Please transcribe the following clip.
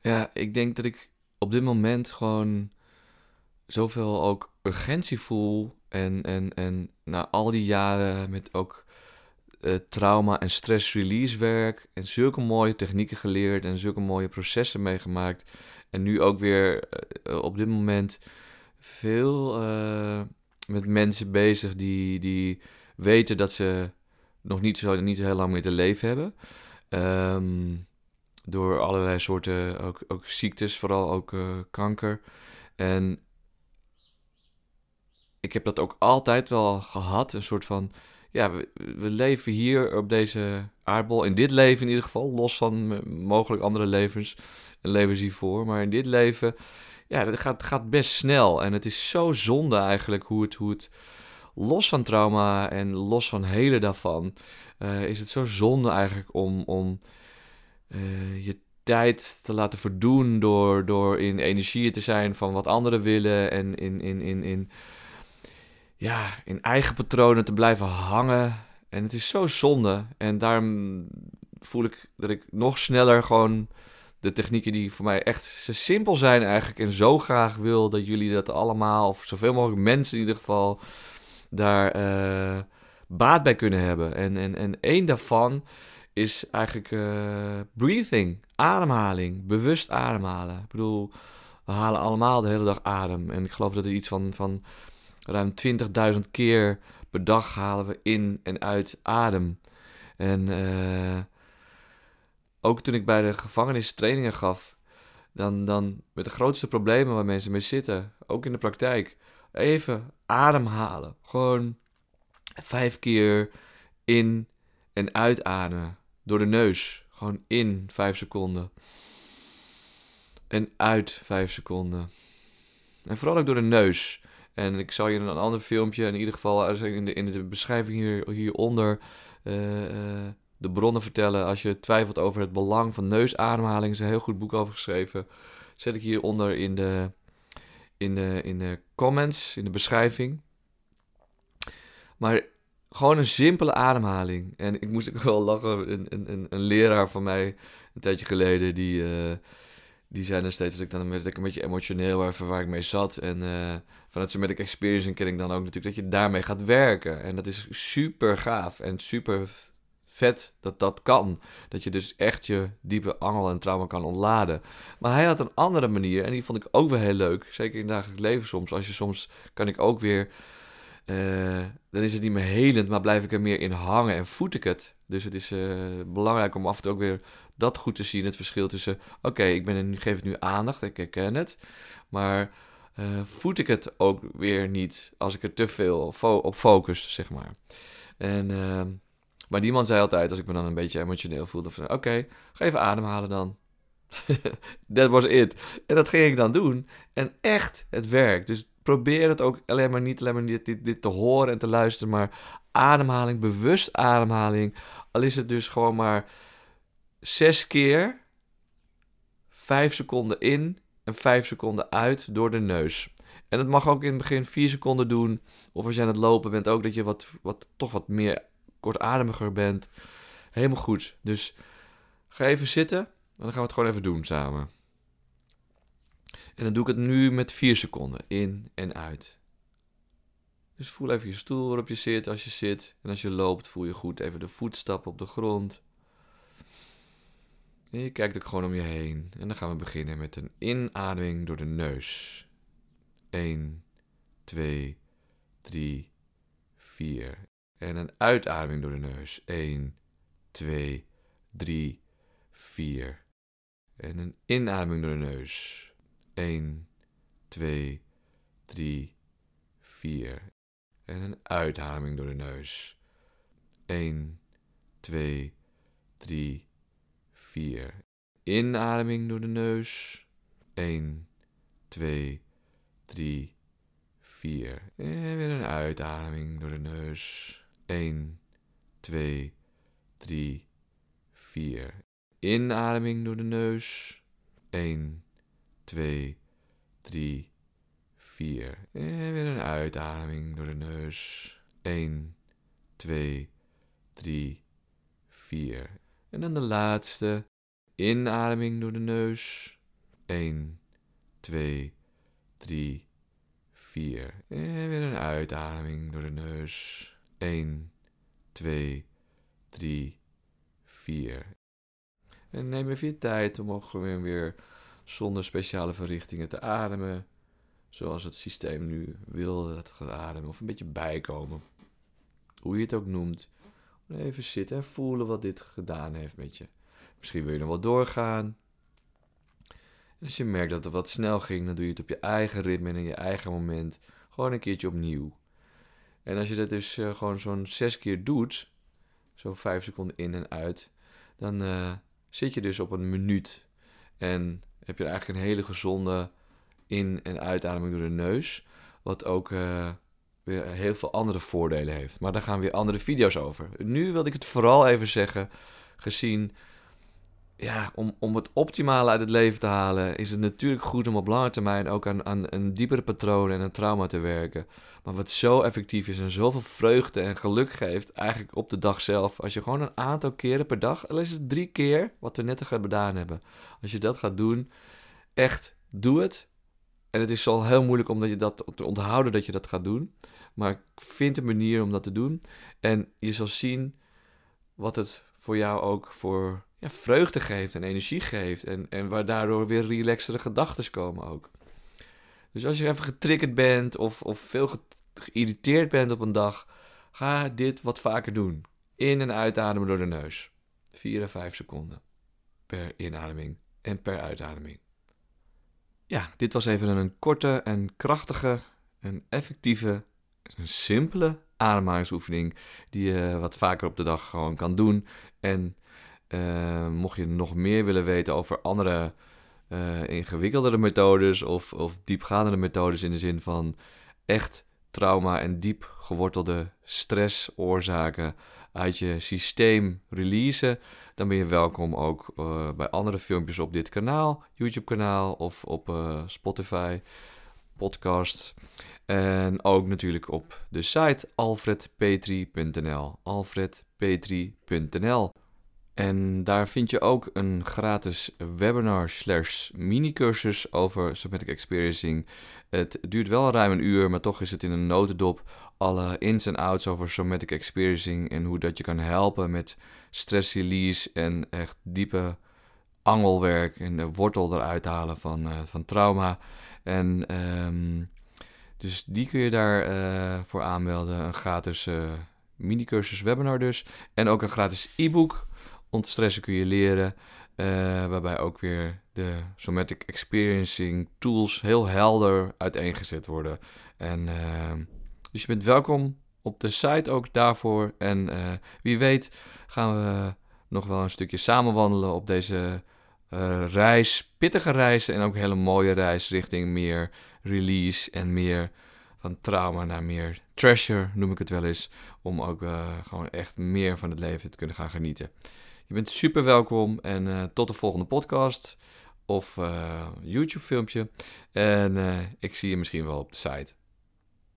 Ja, ik denk dat ik op dit moment gewoon zoveel ook urgentie voel. En, en, en na al die jaren met ook uh, trauma- en stress-release werk. En zulke mooie technieken geleerd en zulke mooie processen meegemaakt. En nu ook weer uh, op dit moment veel met mensen bezig die, die weten dat ze nog niet zo niet heel lang meer te leven hebben. Um, door allerlei soorten ook, ook ziektes, vooral ook uh, kanker. En ik heb dat ook altijd wel gehad, een soort van ja, we, leven hier op deze aardbol, in dit leven in ieder geval, los van mogelijk andere levens en levens hiervoor. Maar in dit leven, ja, het gaat, gaat best snel. En het is zo zonde eigenlijk hoe het, hoe het los van trauma en los van hele daarvan, uh, is het zo zonde eigenlijk om, om uh, je tijd te laten verdoen door, door in energieën te zijn van wat anderen willen en in, in, in, in ja, in eigen patronen te blijven hangen. En het is zo zonde. En daarom voel ik dat ik nog sneller gewoon de technieken die voor mij echt zo simpel zijn eigenlijk. En zo graag wil dat jullie dat allemaal, of zoveel mogelijk mensen in ieder geval, daar uh, baat bij kunnen hebben. En, en, en één daarvan is eigenlijk uh, breathing, ademhaling, bewust ademhalen. Ik bedoel, we halen allemaal de hele dag adem. En ik geloof dat er iets van, van ruim 20.000 keer per dag halen we in en uit adem. En uh, ook toen ik bij de gevangenis trainingen gaf, dan, dan met de grootste problemen waar mensen mee zitten, ook in de praktijk, even ademhalen. Gewoon vijf keer in en uitademen door de neus. Gewoon in vijf seconden. En uit vijf seconden. En vooral ook door de neus. En ik zal je een ander filmpje, in ieder geval in de, in de beschrijving hier, hieronder, uh, uh, de bronnen vertellen. Als je twijfelt over het belang van neusademhaling, is een heel goed boek over geschreven. Zet ik hieronder in de, in de, in de comments, in de beschrijving. Maar gewoon een simpele ademhaling. En ik moest ook wel lachen. Een, een, een leraar van mij, een tijdje geleden, die, uh, die zei dan steeds dat ik dan een beetje emotioneel even waar ik mee zat. En uh, vanuit Somatic Experience ken ik dan ook natuurlijk dat je daarmee gaat werken. En dat is super gaaf en super vet dat dat kan. Dat je dus echt je diepe angel en trauma kan ontladen. Maar hij had een andere manier en die vond ik ook wel heel leuk. Zeker in dagelijks leven soms. Als je soms kan ik ook weer... Uh, dan is het niet meer helend, maar blijf ik er meer in hangen en voed ik het. Dus het is uh, belangrijk om af en toe ook weer dat goed te zien. Het verschil tussen, oké, ik ben er, geef het nu aandacht, ik herken het. Maar uh, voed ik het ook weer niet als ik er te veel op focus, zeg maar. En, uh, maar die man zei altijd, als ik me dan een beetje emotioneel voelde, van oké, ga even ademhalen dan. That was it. En dat ging ik dan doen. En echt, het werkt. Dus probeer het ook alleen maar niet alleen maar dit, dit, te horen en te luisteren, maar ademhaling, bewust ademhaling. Al is het dus gewoon maar zes keer, vijf seconden in en 5 seconden uit door de neus. En het mag ook in het begin 4 seconden doen. Of als je aan het lopen bent ook dat je wat, wat, toch wat meer kortademiger bent. Helemaal goed. Dus ga even zitten en dan gaan we het gewoon even doen samen. En dan doe ik het nu met 4 seconden in en uit. Dus voel even je stoel waarop je zit als je zit. En als je loopt voel je goed even de voetstappen op de grond. En je kijkt ook gewoon om je heen. En dan gaan we beginnen met een inademing door de neus. 1, 2, 3, 4. En een uitademing door de neus. 1, 2, 3, 4. En een inademing door de neus. 1, 2, 3, 4. En een uitademing door de neus. 1, 2, 3, 4. Inademing door de neus. 1, 2, 3, 4. En weer een uitademing door de neus. 1, 2, 3, 4. Inademing door de neus. 1, 2, 3, 4. En weer een uitademing door de neus. 1, 2, 3, 4. En dan de laatste. Inademing door de neus. 1, 2, 3, 4. En weer een uitademing door de neus. 1, 2, 3, 4. En neem even je tijd om ook gewoon weer zonder speciale verrichtingen te ademen. Zoals het systeem nu wil dat het gaat ademen. Of een beetje bijkomen. Hoe je het ook noemt. Even zitten en voelen wat dit gedaan heeft met je. Misschien wil je nog wat doorgaan. En als je merkt dat het wat snel ging, dan doe je het op je eigen ritme en in je eigen moment. Gewoon een keertje opnieuw. En als je dat dus uh, gewoon zo'n zes keer doet, zo vijf seconden in en uit, dan uh, zit je dus op een minuut. En heb je eigenlijk een hele gezonde in- en uitademing door de neus. Wat ook uh, weer heel veel andere voordelen heeft. Maar daar gaan weer andere video's over. Nu wil ik het vooral even zeggen, gezien ja, om, om het optimale uit het leven te halen, is het natuurlijk goed om op lange termijn ook aan, aan een diepere patroon en een trauma te werken. Maar wat zo effectief is en zoveel vreugde en geluk geeft, eigenlijk op de dag zelf, als je gewoon een aantal keren per dag, al is het drie keer, wat we net gedaan hebben, als je dat gaat doen, echt doe het. En het is al heel moeilijk om je dat te onthouden dat je dat gaat doen. Maar vind een manier om dat te doen. En je zal zien wat het voor jou ook voor vreugde geeft en energie geeft. En, en waar weer relaxtere gedachten komen ook. Dus als je even getriggerd bent of, of veel geïrriteerd bent op een dag, ga dit wat vaker doen. In- en uitademen door de neus. 4 à 5 seconden per inademing en per uitademing. Ja, dit was even een korte en krachtige en effectieve, een simpele ademhalingsoefening die je wat vaker op de dag gewoon kan doen. En uh, mocht je nog meer willen weten over andere uh, ingewikkeldere methodes of, of diepgaandere methodes in de zin van echt trauma en diep gewortelde stressoorzaken uit je systeem releasen, dan ben je welkom ook uh, bij andere filmpjes op dit kanaal, YouTube-kanaal of op Spotify, podcasts. En ook natuurlijk op de site alfredpetri.nl. alfredpetri.nl. En daar vind je ook een gratis webinar slash mini-cursus over somatic experiencing. Het duurt wel ruim een uur, maar toch is het in een notendop alle ins en outs over somatic experiencing en hoe dat je kan helpen met stress release en echt diepe angelwerk en de wortel eruit halen van, uh, van trauma. En um, dus die kun je daar uh, voor aanmelden. Een gratis uh, mini-cursus webinar dus. En ook een gratis e-book Ontstressen kun je leren. Uh, waarbij ook weer de somatic experiencing tools heel helder uiteengezet worden. En, uh, dus je bent welkom op de site ook daarvoor. En uh, wie weet gaan we nog wel een stukje samen wandelen op deze reis. Pittige reis en ook hele mooie reis richting meer release en meer van trauma naar meer treasure, noem ik het wel eens. Om ook gewoon echt meer van het leven te kunnen gaan genieten. Je bent super welkom en uh, tot de volgende podcast of uh, YouTube filmpje. En uh, ik zie je misschien wel op de site.